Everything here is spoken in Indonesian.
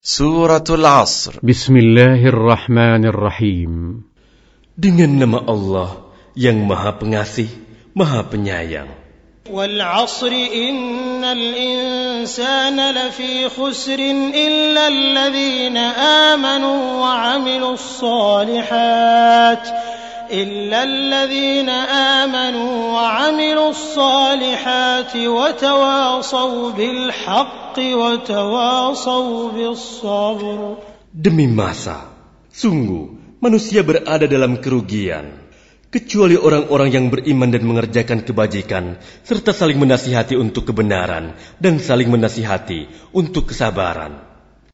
Suratul Asr بسم الله الرحمن الرحيم Dengan nama Allah yang Maha Pengasih, Maha Penyayang. والعصر إن الإنسان لفي خسر إلا الذين آمنوا وعملوا الصالحات إلا الذين آمنوا وعملوا الصالحات وتواصوا بالحق وتواصوا بالصبر Demi masa, sungguh manusia berada dalam kerugian. Kecuali orang-orang yang beriman dan mengerjakan kebajikan, serta saling menasihati untuk kebenaran dan saling menasihati untuk kesabaran.